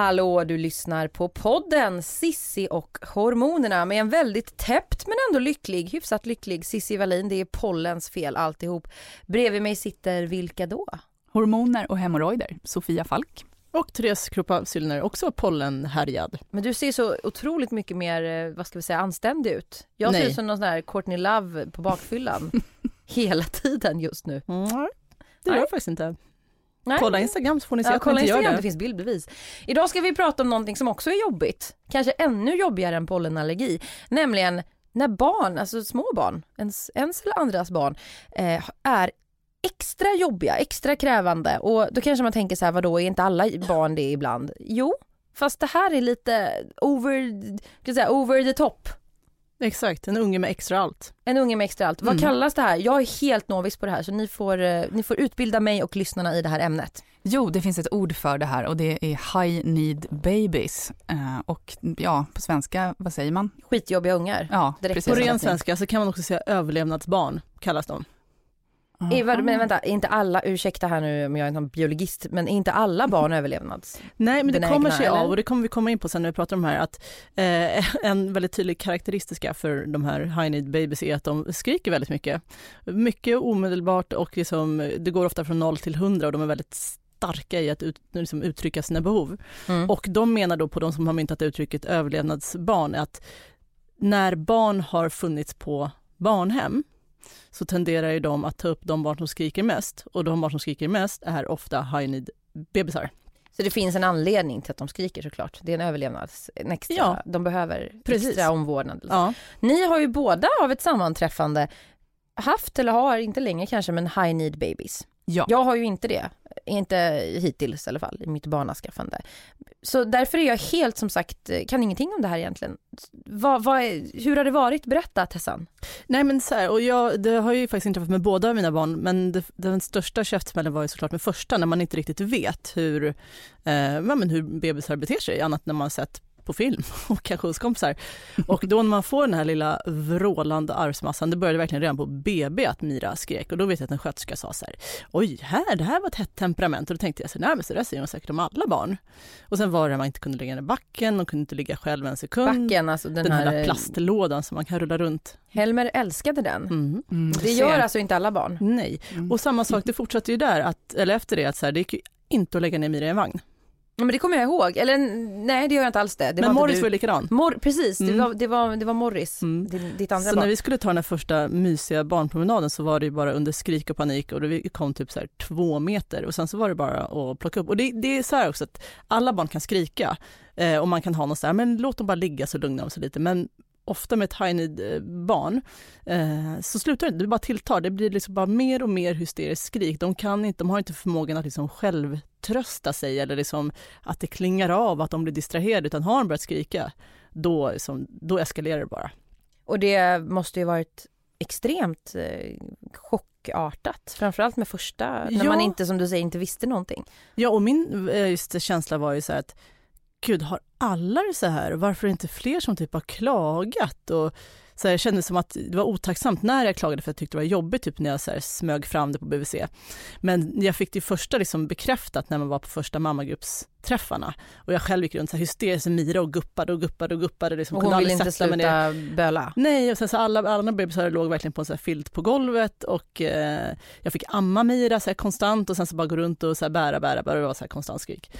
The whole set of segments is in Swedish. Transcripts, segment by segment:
Hallå, du lyssnar på podden Sissi och hormonerna med en väldigt täppt men ändå lycklig, hyfsat lycklig Sissi Wallin. Det är pollens fel alltihop. Bredvid mig sitter vilka då? Hormoner och hemorrojder, Sofia Falk. Och Therese Krupa Syllner, också pollenhärjad. Men du ser så otroligt mycket mer, eh, vad ska vi säga, anständig ut. Jag ser Nej. ut som någon sån här Courtney Love på bakfyllan hela tiden just nu. Mm, det gör jag faktiskt inte. Nej. Kolla Instagram så får ni se Ja, att kolla inte gör Instagram, det det. finns bildbevis. Idag ska vi prata om någonting som också är jobbigt, kanske ännu jobbigare än pollenallergi, nämligen när barn, alltså små barn, ens, ens eller andras barn, eh, är extra jobbiga, extra krävande och då kanske man tänker så här, vadå, är inte alla barn det ibland? Jo, fast det här är lite over, ska säga, over the top. Exakt, en unge med extra allt. En unge med extra allt. Vad Mm. kallas det här? Jag är helt novis på det här så ni får, eh, ni får utbilda mig och lyssnarna i det här ämnet. Jo, det finns ett ord för det här och det är high need babies. Eh, och ja, på svenska, vad säger man? Skitjobbiga ungar. Ja, Direkt precis. På ren svenska så kan man också säga överlevnadsbarn, kallas de. Aha. men vänta, inte alla, ursäkta här nu om jag är en biologist, men inte alla barn överlevnads? Nej, men det Benägna, kommer sig eller? av, och det kommer vi komma in på sen när vi pratar om det här, att eh, en väldigt tydlig karaktäristika för de här high need babies är att de skriker väldigt mycket. Mycket omedelbart och liksom, det går ofta från 0 till 100 och de är väldigt starka i att ut, liksom uttrycka sina behov. Mm. Och de menar då på de som har myntat uttrycket överlevnadsbarn att när barn har funnits på barnhem så tenderar ju de att ta upp de barn som skriker mest och de barn som skriker mest är ofta high need bebisar. Så det finns en anledning till att de skriker såklart. Det är en överlevnads, en extra, Ja. de behöver Precis. extra omvårdnad. Ja. Ni har ju båda av ett sammanträffande haft, eller har, inte längre kanske, men high need babies. Ja. Jag har ju inte det, inte hittills i alla fall, i mitt barnaskaffande. Så därför är jag helt som sagt, kan ingenting om det här egentligen. Vad, vad, är- hur har det varit? Berätta Tessan. Nej men så här, och jag, det har ju faktiskt inträffat med båda mina barn, men det, den största käftsmällen var ju såklart med första, när man inte riktigt vet hur, eh, men hur bebisar beter sig, annat när man sett på film och kanske hos kompisar. Och då när man får den här lilla vrålande arvsmassan, det började verkligen redan på BB att Mira skrek och då vet jag att en sköterska sa så här, oj, här, det här var ett hett temperament och då tänkte jag så här, nej men så där säger man säkert om alla barn. Och sen var det att man inte kunde ligga ner i backen, och kunde inte ligga själv en sekund. Backen, alltså den, Den här, här, lilla plastlådan som man kan rulla runt. Helmer älskade den. Mm. Mm, Det gör alltså inte alla barn. Nej, Mm. och samma sak, det fortsatte ju där, att, eller efter det, att så här, det gick ju inte att lägga ner Mira i en vagn. Ja, men det kommer jag ihåg. Eller nej, det gör jag inte alls det. det Men Morris du. var ju likadan. Mor precis, det, Mm. var, det, var, det var Morris, Mm. din, ditt andra Så barn. när vi skulle ta den här första mysiga barnpromenaden så var det ju bara under skrik och panik och det kom typ så här två meter och sen så var det bara att plocka upp. Och det, det är så här också att alla barn kan skrika eh, och man kan ha något så här, men låt dem bara ligga så lugnar de sig lite. Men ofta med ett need eh, barn eh, så slutar det inte, det bara tilltar. Det blir liksom bara mer och mer hysteriskt skrik. De kan inte, de har inte förmågan att liksom självtrösta sig eller liksom att det klingar av, att de blir distraherade, utan har de börjat skrika, då, liksom, då eskalerar det bara. Och det måste ju varit extremt eh, chockartat, framförallt med första, när Ja. man inte som du säger inte visste någonting. Ja, och min eh, just känsla var ju så att gud, har alla det så här? Varför är det inte fler som typ har klagat? Och så här, jag kände som att det var otacksamt när jag klagade för jag tyckte det var jobbigt typ när jag så här, smög fram det på BVC. Men jag fick det första liksom bekräftat när man var på första mammagruppsträffarna och jag själv gick runt så här hysteriskt Mira och guppade och guppade och guppade. Liksom, Och hon ville inte sluta böla. Nej, och sen så alla andra bebisar låg verkligen på en så här filt på golvet och eh, jag fick amma Mira så här konstant och sen så bara gå runt och så här bära, bära, bära och det var så här konstant skrik.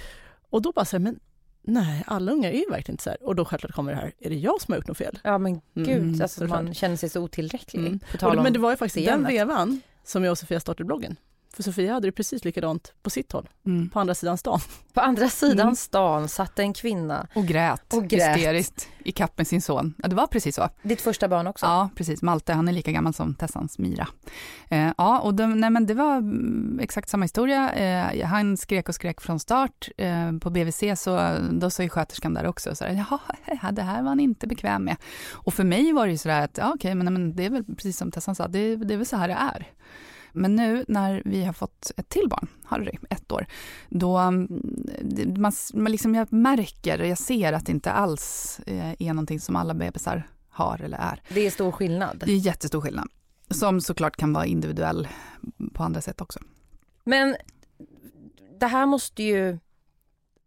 Och då bara så här, men nej, alla ungar är ju verkligen inte så här. Och då självklart kommer det här, är det jag som har gjort något fel? Ja men gud, Mm, alltså man känner sig så otillräcklig. Mm. På tal Och, om men det var ju faktiskt i den vevan som jag och Sofia startade bloggen. För Sofia hade det precis likadant på sitt håll, Mm. på andra sidan stan. På andra sidan Mm. stan satt en kvinna, Och grät, Och grät. hysteriskt i kapp med sin son. Ja, det var precis så. ditt första barn också. Ja, precis. Malte, han är lika gammal som Tessans Mira. Eh, ja, och de, nej, men det var mm, exakt samma historia. Eh, han skrek och skrek från start. Eh, på BVC så då sa ju sköterskan där också så här, ja, det här var han inte bekväm med. Och för mig var det ju så där att, ja, okej, men, nej, men det är väl precis som Tessan sa, det, det är väl så här det är. Men nu när vi har fått ett till barn, Harry, ett år, då mm, man, man liksom, jag märker och jag ser att det inte alls eh, är någonting som alla bebisar har eller är. Det är stor skillnad. Det är jättestor skillnad. Som såklart kan vara individuell på andra sätt också. Men det här måste ju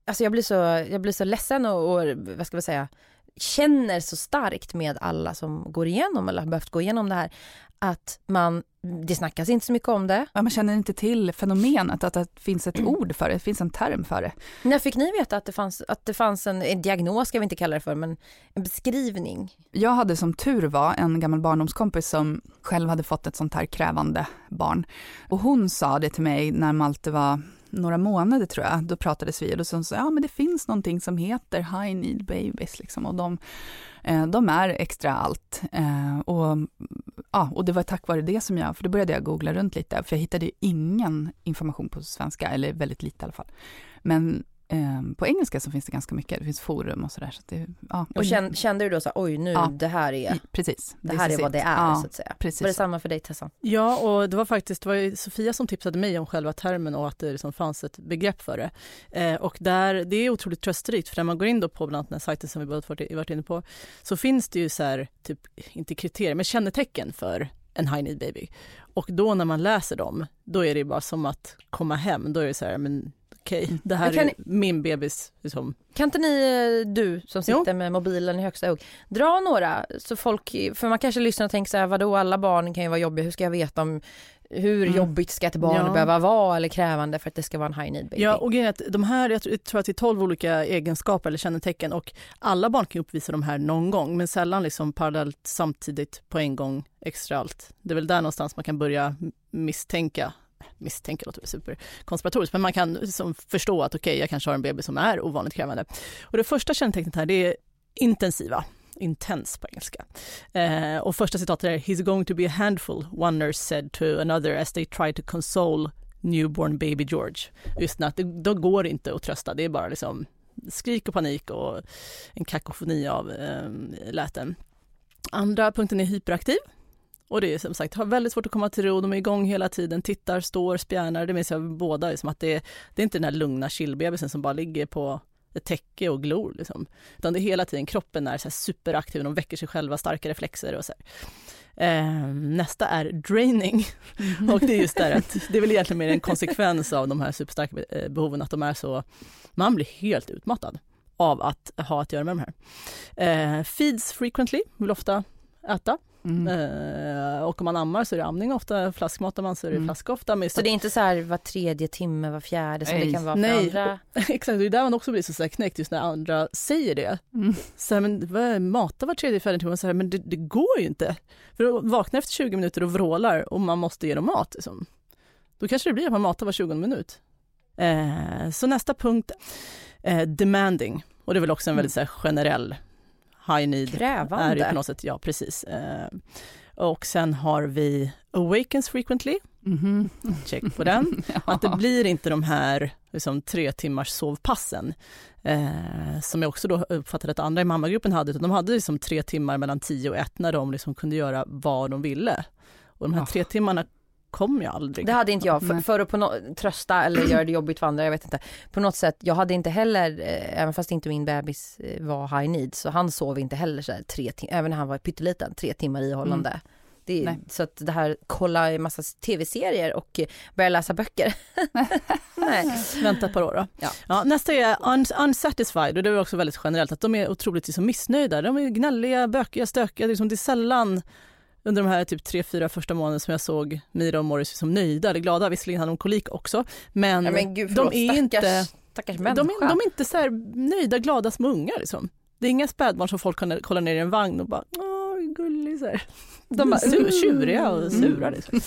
alltså jag blir så, jag blir så ledsen och, och vad ska man säga, känner så starkt med alla som går igenom eller har behövt gå igenom det här att man, det snackas inte så mycket om det. Ja, man känner inte till fenomenet, att det finns ett ord för det, det finns en term för det. När fick ni veta att det fanns, att det fanns en, en diagnos, ska vi inte kalla det för, men en beskrivning? Jag hade som tur var en gammal barndomskompis som själv hade fått ett sånt här krävande barn. Och hon sa det till mig när Malte var några månader tror jag, då pratades vi och då sa ja men det finns någonting som heter high need babies liksom och de, eh, de är extra allt. Eh, och, ja, och det var tack vare det som jag, för då började jag googla runt lite, för jag hittade ju ingen information på svenska, eller väldigt lite i alla fall. Men på engelska så finns det ganska mycket, det finns forum och sådär. Så det, ja. Och kände, kände du då så oj nu ja. det här är, precis, det här är vad det är ja, så att säga. Precis. Var det samma för dig Tessan? Ja och det var faktiskt, det var Sofia som tipsade mig om själva termen och att det liksom fanns ett begrepp för det. Eh, och där, det är otroligt trösterikt för när man går in då på bland annat den här sajten som vi båda varit inne på så finns det ju så här, typ, inte kriterier, men kännetecken för en high need baby. Och då när man läser dem, då är det bara som att komma hem. Då är det så här, men okej, okay, mm. det här är ni, min bebis. Liksom. Kan inte ni, eh, du som sitter jo. med mobilen i högsta hugg, dra några så folk, för man kanske lyssnar och tänker så här, vadå alla barn kan ju vara jobbiga, hur ska jag veta om hur mm. jobbigt ska ett barn ja. behöva vara eller krävande för att det ska vara en high need baby? Ja, och grejen är att de här, jag tror att det är 12 olika egenskaper eller kännetecken och alla barn kan uppvisa de här någon gång, men sällan liksom parallellt samtidigt på en gång extra allt. Det är väl där någonstans man kan börja misstänka misstänker låter superkonspiratoriskt, men man kan liksom förstå att okej, okay, jag kanske har en bebis som är ovanligt krävande. Och det första kännetecknet här, det är intensiva intens på engelska. Eh, och första citatet är “He's going to be a handful”, one nurse said to another as they try to console newborn baby George. Just att det, då går det inte att trösta, det är bara liksom skrik och panik och en kakofoni av eh, läten. Andra punkten är hyperaktiv. Och det är som sagt, har väldigt svårt att komma till ro, de är igång hela tiden, tittar, står, spjärnar, det minns jag båda, liksom att det, det är inte den här lugna chillbebisen som bara ligger på ett täcke och glor liksom. Utan det är hela tiden, kroppen är så superaktiv, de väcker sig själva, starka reflexer och så eh, nästa är draining. och det är just där att det är väl egentligen mer en konsekvens av de här superstarka eh, behoven, att de är så, man blir helt utmattad av att ha att göra med de här. Eh, feeds frequently, vill ofta äta. Mm. Eh, och om man ammar så är det amning ofta, flaskmatar man så är det mm. flaska ofta. Men så det är inte så här var tredje timme, var fjärde som Nej. det kan vara för Nej. andra? Exakt, det är där man också blir så, så knäckt just när andra säger det. Mm. Så här, men vad, mata var tredje, fjärde timme, så här, men det, det, går ju inte. För då vaknar efter 20 minuter och vrålar och man måste ge dem mat. Liksom. Då kanske det blir att man matar var 20 minut. Eh, så nästa punkt, eh, demanding. Och det är väl också en väldigt så här, generell high need Krävande. är ju på något sätt, ja precis. Eh, och sen har vi awakens frequently, mm -hmm. check på den. ja. Att det blir inte de här liksom, tre timmars sovpassen, eh, som jag också då uppfattade att andra i mammagruppen hade, utan de hade liksom tre timmar mellan tio och ett när de liksom kunde göra vad de ville. Och de här oh. tre timmarna kom jag aldrig. Det hade inte jag, för, för att på no trösta eller göra det jobbigt för andra, jag vet inte. På något sätt, jag hade inte heller, eh, även fast inte min bebis eh, var high need, så han sov inte heller så här, tre timmar, även när han var pytteliten, tre timmar ihållande. Mm. Det, så att det här, kolla en massa tv-serier och börja läsa böcker. Nej. Vänta ett par år då. Ja. ja nästa är un unsatisfied och det är också väldigt generellt att de är otroligt liksom, missnöjda. De är gnälliga, bökiga, stökiga. Det är, liksom, det är sällan under de här typ tre, fyra första månaderna som jag såg Mira och Morris som nöjda eller glada. Visserligen hade de kolik också, men, ja, men gud, förlåt, de är stackars, inte stackars de, är, de är inte så nöjda, glada små ungar. Liksom. Det är inga spädbarn som folk kollar ner i en vagn och bara åh, gullig så här. De är sur, tjuriga och mm. sura. Liksom.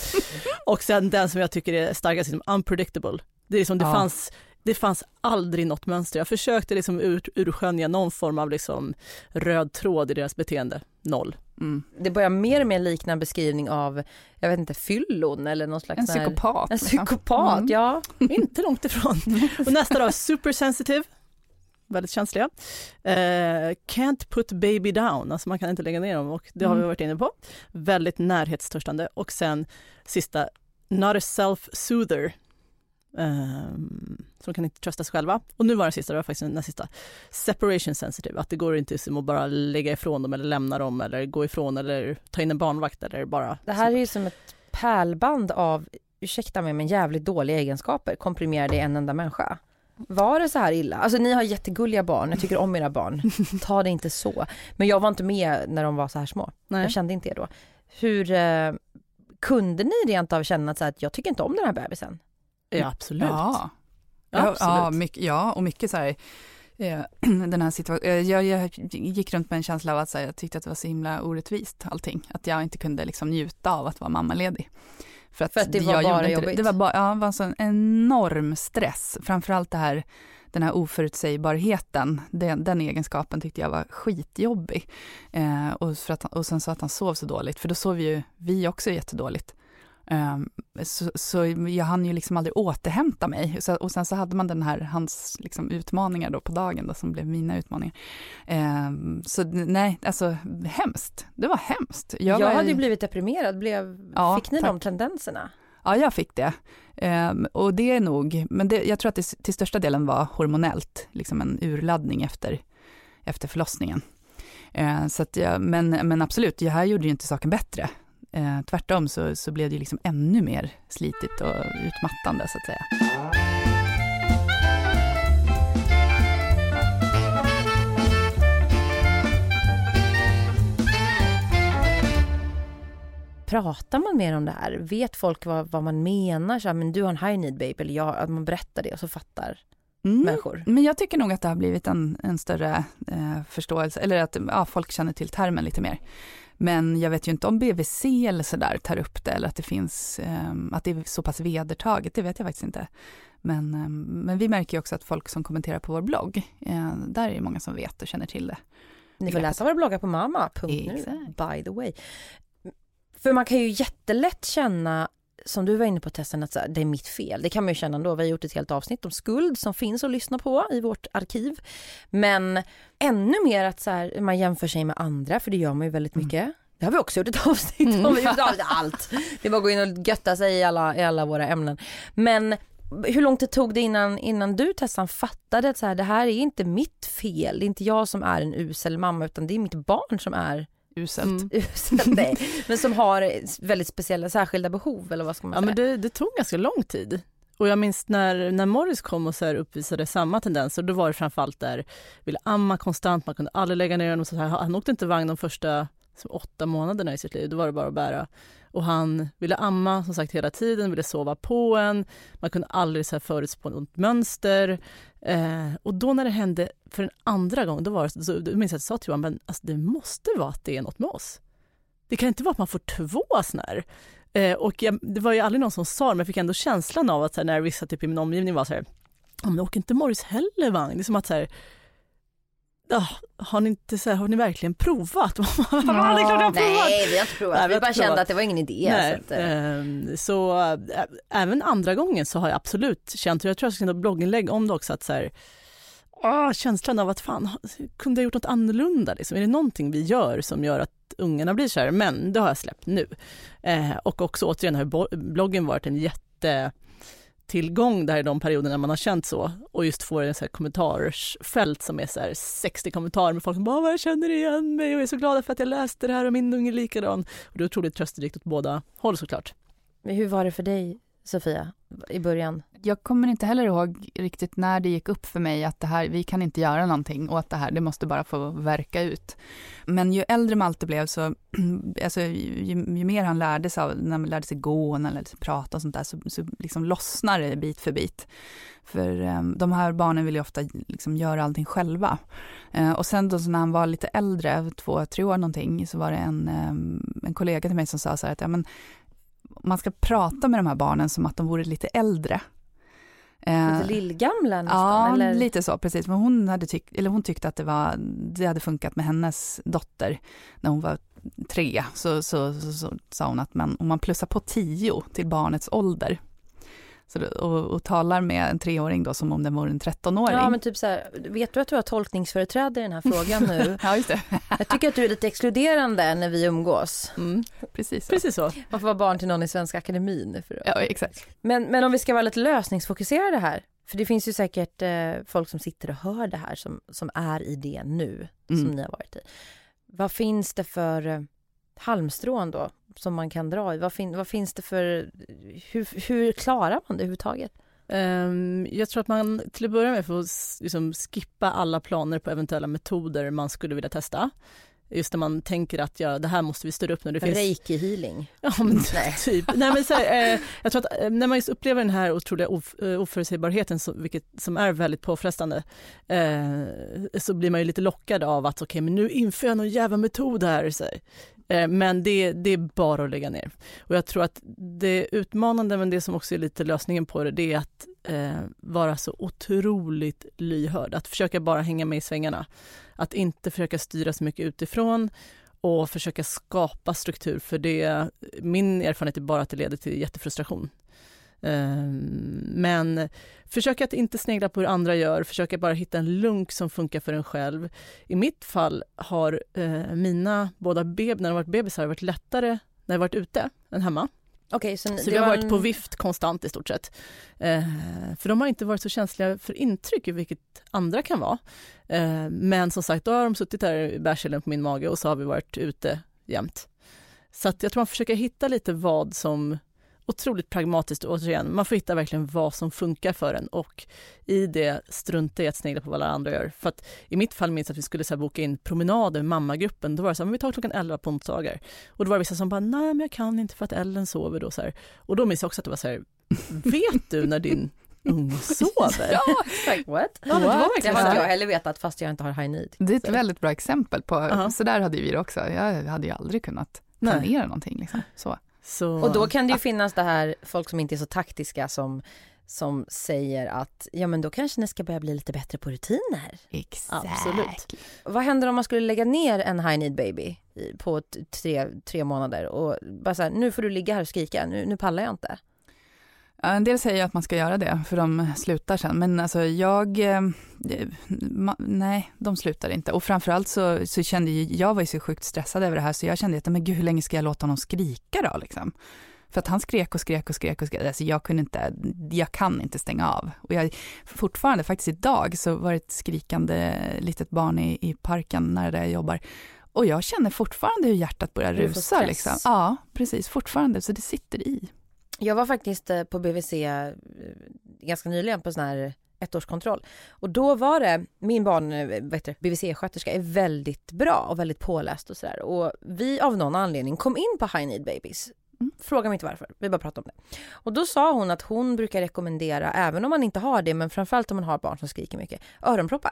och sen den som jag tycker är starkast, liksom, unpredictable. Det är som det ja. fanns det fanns aldrig något mönster. Jag försökte liksom ur, urskönja någon form av liksom röd tråd i deras beteende. Noll. Mm. Det börjar mer och mer likna en beskrivning av, jag vet inte, fyllon eller någon slags... En psykopat. En psykopat, mm. ja. inte långt ifrån. Och nästa då, supersensitive. Väldigt känsliga. Uh, can't put baby down, alltså man kan inte lägga ner dem och det har vi mm. varit inne på. Väldigt närhetstörstande och sen sista, not a self-soother. Um, så de kan inte trösta sig själva. Och nu var den sista, det var faktiskt den sista, separation sensitive, att det går inte att bara lägga ifrån dem eller lämna dem eller gå ifrån eller ta in en barnvakt eller bara... Det här är ju som ett pärlband av, ursäkta mig, men jävligt dåliga egenskaper komprimerade i en enda människa. Var det så här illa? Alltså ni har jättegulliga barn, jag tycker om era barn. Ta det inte så. Men jag var inte med när de var så här små. Nej. Jag kände inte det då. Hur eh, kunde ni rent av känna så här att jag tycker inte om den här bebisen? Ja, absolut. Ja. Ja, absolut. ja, mycket, ja, och mycket så här, eh, den här situationen, jag, jag gick runt med en känsla av att här, jag tyckte att det var så himla orättvist allting, att jag inte kunde liksom njuta av att vara mammaledig. För att, För att det var bara jobbigt. Det, det var bara, ja, det var en sån enorm stress, framförallt det här, den här oförutsägbarheten, den, den egenskapen tyckte jag var skitjobbig. Eh, och, för att, och sen så att han sov så dåligt, för då sov ju vi också jättedåligt. Um, så, så jag hann ju liksom aldrig återhämta mig. Så, och sen så hade man den här, hans liksom utmaningar då på dagen då, som blev mina utmaningar. Um, så nej, alltså hemskt. Det var hemskt. Jag, var, hade ju blivit deprimerad, blev, Ja, fick ni tack. de tendenserna? Ja, jag fick det. Um, och det är nog, men det, jag tror att det till största delen var hormonellt, liksom en urladdning efter, efter förlossningen. Uh, så att jag, men, men absolut, det här gjorde ju inte saken bättre. Eh, tvärtom så, så blev det ju liksom ännu mer slitigt och utmattande så att säga. Pratar man mer om det här? Vet folk vad, vad man menar? Så här, men du har en high need babe, eller jag, att man berättar det och så fattar Mm. människor. Men jag tycker nog att det har blivit en, en större eh, förståelse, eller att ja, folk känner till termen lite mer. Men jag vet ju inte om BVC eller sådär tar upp det, eller att det finns, eh, att det är så pass vedertaget, det vet jag faktiskt inte. Men, eh, men vi märker ju också att folk som kommenterar på vår blogg, eh, där är det många som vet och känner till det. Ni får läsa våra bloggar på mamma.nu, by the way. För man kan ju jättelätt känna, som du var inne på testen, att det är mitt fel. Det kan man ju känna ändå. Vi har gjort ett helt avsnitt om skuld som finns att lyssna på i vårt arkiv. Men ännu mer att så här, man jämför sig med andra, för det gör man ju väldigt mycket. Det har vi också gjort ett avsnitt om. Vi har gjort avsnitt allt. Det är bara att gå in och götta sig i alla, i alla våra ämnen. Men hur lång tid tog det innan, innan du Tessan fattade att så här, det här är inte mitt fel. Det är inte jag som är en usel mamma utan det är mitt barn som är Uselt. Mm. usel. Nej, men som har väldigt speciella särskilda behov eller vad ska man Ja, säga? men det, det tog ganska lång tid. Och jag minns när, när Morris kom och så här uppvisade samma tendenser, då var det framförallt där, ville amma konstant, man kunde aldrig lägga ner honom. Så här, han åkte inte vagn de första som åtta månaderna i sitt liv, då var det bara att bära. Och han ville amma som sagt hela tiden, ville sova på en, man kunde aldrig så här förutspå något mönster. Eh, och då när det hände för en andra gång, då var det så, då minns jag att jag sa till honom, men alltså, det måste vara att det är något med oss. Det kan inte vara att man får två såna här. Eh, och jag, det var ju aldrig någon som sa det, men jag fick ändå känslan av att här, när vissa typ i min omgivning var så här, ja men åker inte Morris heller vagn? Det är som att så här, ja, har ni inte så här, har ni verkligen provat? det är klart jag har provat! Nej, vi har inte provat. Nej, vi vi bara inte kände provat. att det var ingen idé. Nej, så att, eh, ehm, så äh, även andra gången så har jag absolut känt, och jag tror jag ska skriva ett blogginlägg om det också, att så här, ah, känslan av att fan, kunde jag gjort något annorlunda? Liksom? Är det någonting vi gör som gör att ungarna blir så här? Men det har jag släppt nu. Eh, och också återigen har bloggen varit en tillgång där i de perioderna man har känt så och just får en så här kommentarsfält som är så här 60 kommentarer med folk som bara jag känner igen mig och är så glada för att jag läste det här och min unge är likadan. Och det är otroligt trösterikt åt båda håll såklart. men hur var det för dig, Sofia, i början? Jag kommer inte heller ihåg riktigt när det gick upp för mig att det här, vi kan inte göra någonting och att det här, det måste bara få verka ut. Men ju äldre Malte blev så, alltså ju, ju mer han lärde sig, när man lärde sig gå och när han lärde sig prata och sånt där, så, så liksom lossnar det bit för bit. För eh, de här barnen vill ju ofta liksom göra allting själva. Eh, och sen då så när han var lite äldre, två, tre år någonting, så var det en, eh, en kollega till mig som sa så här att ja, men, man ska prata med de här barnen som att de vore lite äldre. Eh, Lite lillgamla nästan? Ja, eller? lite så, precis. Men hon, hade tyckt, eller hon tyckte att det, var, det hade funkat med hennes dotter när hon var tre. Så, så, så, så sa hon att man, om man plussar på tio till barnets ålder så, och, och talar med en treåring då som om den vore en trettonåring. Ja men typ så här, vet du att du har tolkningsföreträde i den här frågan nu? Ja, just det. Jag tycker att du är lite exkluderande när vi umgås. Mm. Precis så. Precis så. Man får vara barn till någon i Svenska Akademin. För Ja, exakt. men, men om vi ska vara lite lösningsfokuserade här, för det finns ju säkert eh, folk som sitter och hör det här som, som är i det nu, som Mm. ni har varit i. Vad finns det för eh, halmstrån då, som man kan dra i? Vad, fin, vad finns det för, hur, hur klarar man det överhuvudtaget? Um, jag tror att man till att börja med får liksom skippa alla planer på eventuella metoder man skulle vilja testa. Just när man tänker att ja, det här måste vi styra upp nu. Det finns... Reiki healing? Ja, men Nej. typ. Nej, men så här, eh, jag tror att eh, när man just upplever den här otroliga of, eh, oförutsägbarheten, som, vilket, som är väldigt påfrestande, eh, så blir man ju lite lockad av att okej, okay, men nu inför jag någon jävla metod här. Så här. Eh, men det, det är bara att lägga ner. Och jag tror att det utmanande, men det som också är lite lösningen på det, det är att eh, vara så otroligt lyhörd, att försöka bara hänga med i svängarna. Att inte försöka styra så mycket utifrån och försöka skapa struktur, för det, min erfarenhet är bara att det leder till jättefrustration. Ehm, men försök att inte snegla på hur andra gör, försöka bara hitta en lunk som funkar för en själv. I mitt fall har eh, mina båda bebisar, när de varit bebisar, varit lättare när jag varit ute än hemma. Okay, så, så vi har varit en... på vift konstant i stort sett. Eh, för de har inte varit så känsliga för intryck, vilket andra kan vara. Eh, men som sagt, då har de suttit där i bärseln på min mage och så har vi varit ute jämt. Så att jag tror man försöker hitta lite vad som otroligt pragmatiskt återigen. Man får hitta verkligen vad som funkar för en och i det strunta i att snegla på vad alla andra gör. För att i mitt fall minns jag att vi skulle så här, boka in promenader med mammagruppen. Då var det så här, men vi tar klockan 11 på onsdagar. Och då var det vissa som bara, nej men jag kan inte för att Ellen sover då. Så här. Och då minns jag också att det var så här, vet du när din ung sover. ja, exakt. What? Ja, det, var det hade jag heller vetat fast jag inte har high need. Det är ett så. väldigt bra exempel på, uh -huh. så där hade vi det också. Jag hade ju aldrig kunnat planera Nej. någonting. Liksom. Så. Så, och då kan det ju finnas det här, folk som inte är så taktiska som som säger att ja men då kanske ni ska börja bli lite bättre på rutiner. Exakt. Absolut. Vad händer om man skulle lägga ner en high need baby på tre, tre månader och bara så här, nu får du ligga här och skrika, nu, nu pallar jag inte. Ja, en del säger att man ska göra det, för de slutar sen. Men alltså jag, eh, nej, de slutar inte. Och framförallt så, så kände jag, jag var ju så sjukt stressad över det här, så jag kände att, men gud, hur länge ska jag låta honom skrika då liksom? För att han skrek och skrek och skrek och skrek. Alltså jag kunde inte, jag kan inte stänga av. Och jag, fortfarande, faktiskt idag, så var det ett skrikande litet barn i, i parken när jag jobbar. Och jag känner fortfarande hur hjärtat börjar rusa. Liksom. Ja, precis, fortfarande, så det sitter i. Jag var faktiskt eh, på BVC eh, ganska nyligen på sån här ettårskontroll. Och då var det, min barn, eh, BVC-sköterska är väldigt bra och väldigt påläst och sådär. Och vi av någon anledning kom in på High Need Babies. Mm. Fråga mig inte varför, vi bara pratade om det. Och då sa hon att hon brukar rekommendera, även om man inte har det, men framförallt om man har barn som skriker mycket, öronproppar.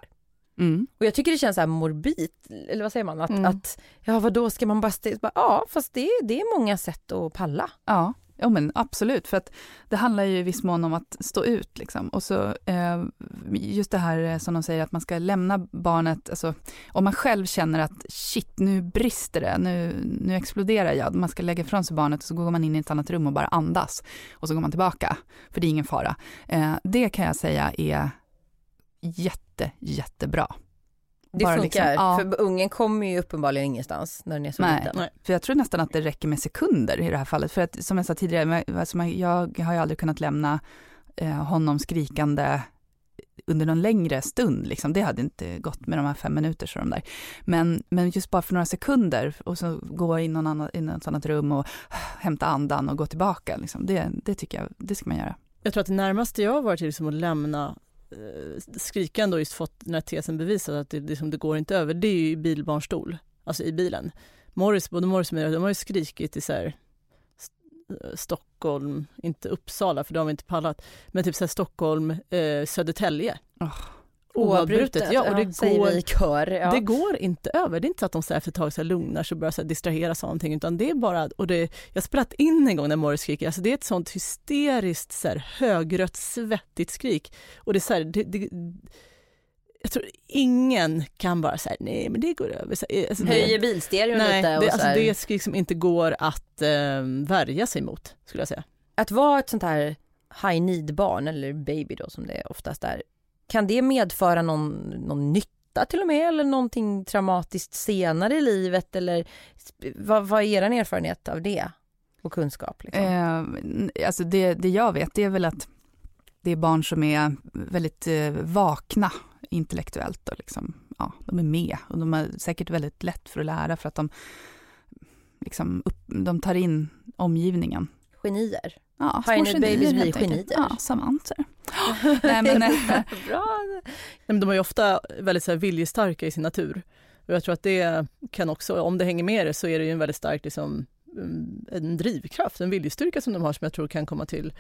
Mm. Och jag tycker det känns så här morbid, eller vad säger man? Att, mm. att ja vadå ska man bara, ja fast det, det är många sätt att palla. Ja, Ja men absolut, för att det handlar ju i viss mån om att stå ut liksom. Och så eh, just det här eh, som de säger att man ska lämna barnet, alltså om man själv känner att shit nu brister det, nu, nu exploderar jag, man ska lägga ifrån sig barnet och så går man in i ett annat rum och bara andas och så går man tillbaka, för det är ingen fara. Eh, det kan jag säga är jätte, jättebra. Det funkar, liksom, ja. för ungen kommer ju uppenbarligen ingenstans när den är så Nej. liten. Nej. För jag tror nästan att det räcker med sekunder i det här fallet. För att som jag sa tidigare, alltså jag har ju aldrig kunnat lämna eh, honom skrikande under någon längre stund, liksom. det hade inte gått med de här fem minuter så de där. Men, men just bara för några sekunder och så gå in någon annan, i något annat rum och hämta andan och gå tillbaka, liksom. det, det tycker jag, det ska man göra. Jag tror att det närmaste jag har varit är liksom att lämna Eh, skrikan då just fått den här tesen bevisad att det, det, som det går inte över, det är ju i bilbarnstol, alltså i bilen. Morris, både Morris och Mira, de har ju skrikit i så här, eh, Stockholm, inte Uppsala för de har vi inte pallat, men typ så här Stockholm, eh, Södertälje. Oh. Oavbrutet, ja, och det, ja, går, kör, ja. det går inte över. Det är inte så att de så efter ett tag så lugnar sig och börjar så distraheras av någonting, utan det är bara, och det, jag spelat in en gång när Morris skriker, alltså det är ett sånt hysteriskt så här, högrött svettigt skrik. Och det är så här, det, det, jag tror ingen kan bara säga nej men det går över. Alltså, Höjer bilstereon nej, lite? Och det, alltså, det är skrik som inte går att eh, värja sig mot, skulle jag säga. Att vara ett sånt här high need barn, eller baby då som det oftast är, kan det medföra någon, någon nytta till och med eller någonting traumatiskt senare i livet eller vad, vad är er erfarenhet av det och kunskap? Liksom? Eh, alltså det, det jag vet det är väl att det är barn som är väldigt eh, vakna intellektuellt och liksom, ja, de är med och de har säkert väldigt lätt för att lära för att de liksom upp, de tar in omgivningen. Genier. Ja, genier, Babies blir genier. Ja, savanter. Nej, men, Bra. Nej, men de är ju ofta väldigt så här, viljestarka i sin natur. Och jag tror att det kan också, om det hänger med det, så är det ju en väldigt stark liksom, mm, en drivkraft, en viljestyrka som de har som jag tror kan komma till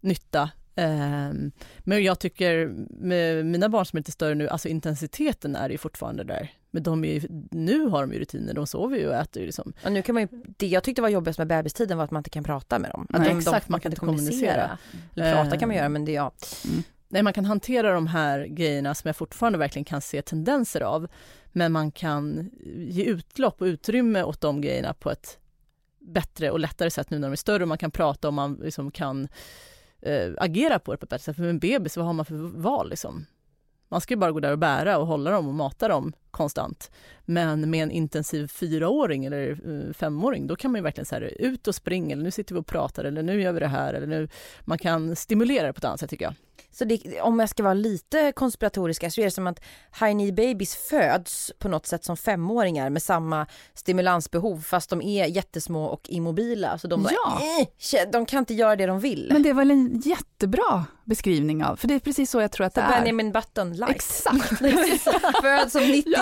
nytta. Um, men jag tycker med mina barn som är lite större nu, alltså intensiteten är ju fortfarande där. Men de är, nu har de ju rutiner, de sover ju och äter ju liksom. Och nu kan man ju, det jag tyckte var jobbigast med bebistiden var att man inte kan prata med dem. Att Nej, de, exakt, de, man kan inte kommunicera. Eller prata kan man Eh, göra men det, ja. Nej, man kan hantera de här grejerna som jag fortfarande verkligen kan se tendenser av. Men man kan ge utlopp och utrymme åt de grejerna på ett bättre och lättare sätt nu när de är större. Man kan prata och man liksom kan eh, agera på det på ett bättre sätt. För med en bebis, vad har man för val liksom? Man ska ju bara gå där och bära och hålla dem och mata dem konstant. Men med en intensiv fyraåring eller eh, femåring, då kan man ju verkligen så här, ut och springa, eller nu sitter vi och pratar, eller nu gör vi det här, eller nu... Man kan stimulera det på ett annat sätt tycker jag. Så det, om jag ska vara lite konspiratoriska så är det som att high need babies föds på något sätt som femåringar med samma stimulansbehov fast de är jättesmå och immobila. Så de, bara, Ja. "Eh, tje, de kan inte göra det de vill. men det är väl en jättebra beskrivning av, för det är precis så jag tror att det Så är. Benjamin Button light. Exakt. Föds som 90.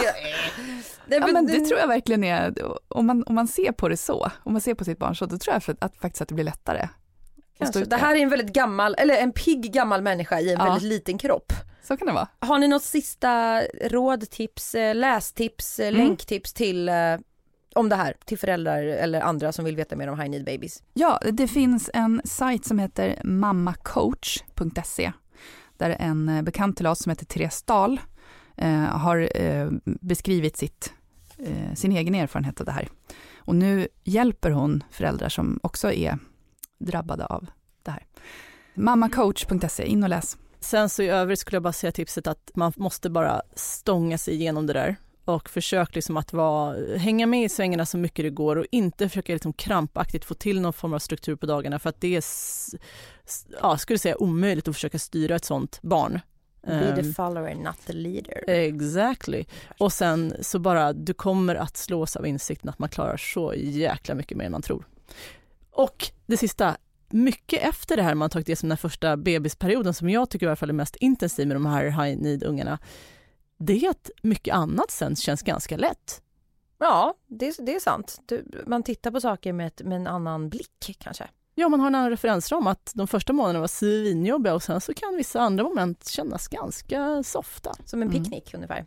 Nej, Ja, men det tror jag verkligen är, om man, om man ser på det så, om man ser på sitt barn så, då tror jag för, att, faktiskt att det blir lättare. att Kanske. Det här är en väldigt gammal, eller en pigg gammal människa i en Ja. väldigt liten kropp. Så kan det vara. Har ni något sista råd, tips, eh, lästips, eh, Mm. länktips till eh, om det här till föräldrar eller andra som vill veta mer om high need babies? Ja, det finns en sajt som heter mammacoach.se där en bekant till oss som heter Therese Dahl Eh, har eh, beskrivit sitt, eh, sin egen erfarenhet av det här. Och nu hjälper hon föräldrar som också är drabbade av det här. Mammacoach.se, in och läs. Sen så i övrigt skulle jag bara säga tipset att man måste bara stånga sig igenom det där och försök liksom att vara, hänga med i svängarna så mycket det går och inte försöka liksom krampaktigt få till någon form av struktur på dagarna för att det är, ja, skulle säga omöjligt att försöka styra ett sånt barn. Be the Ehm, follower, not the leader. Exactly. Och sen så bara, du kommer att slås av insikten att man klarar så jäkla mycket mer än man tror. Och det sista, mycket efter det här man tagit det som den första bebisperioden som jag tycker i alla fall är mest intensiv med de här high need-ungarna, det är att mycket annat sen känns ganska lätt. Ja, det, det är sant. Du, man tittar på saker med, ett, med en annan blick kanske. Ja, man har en annan referensram att de första månaderna var svinjobbiga och sen så kan vissa andra moment kännas ganska softa. Som en Mm. picknick ungefär.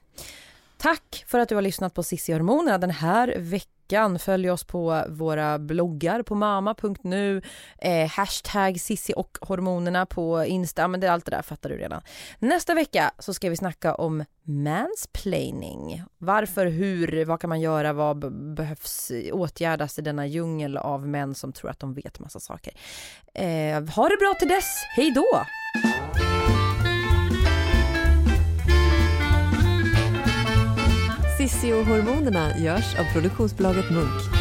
Tack för att du har lyssnat på Cissi Hormonerna den här veckan. Följ oss på våra bloggar på mama.nu, eh, hashtag Sissi och hormonerna på Insta, men det är allt det där fattar du redan. Nästa vecka så ska vi snacka om mansplaining. Varför, hur, vad kan man göra, vad behövs åtgärdas i denna djungel av män som tror att de vet massa saker. Eh, ha det bra till dess, hej då! Sissi och hormonerna görs av produktionsbolaget Munk.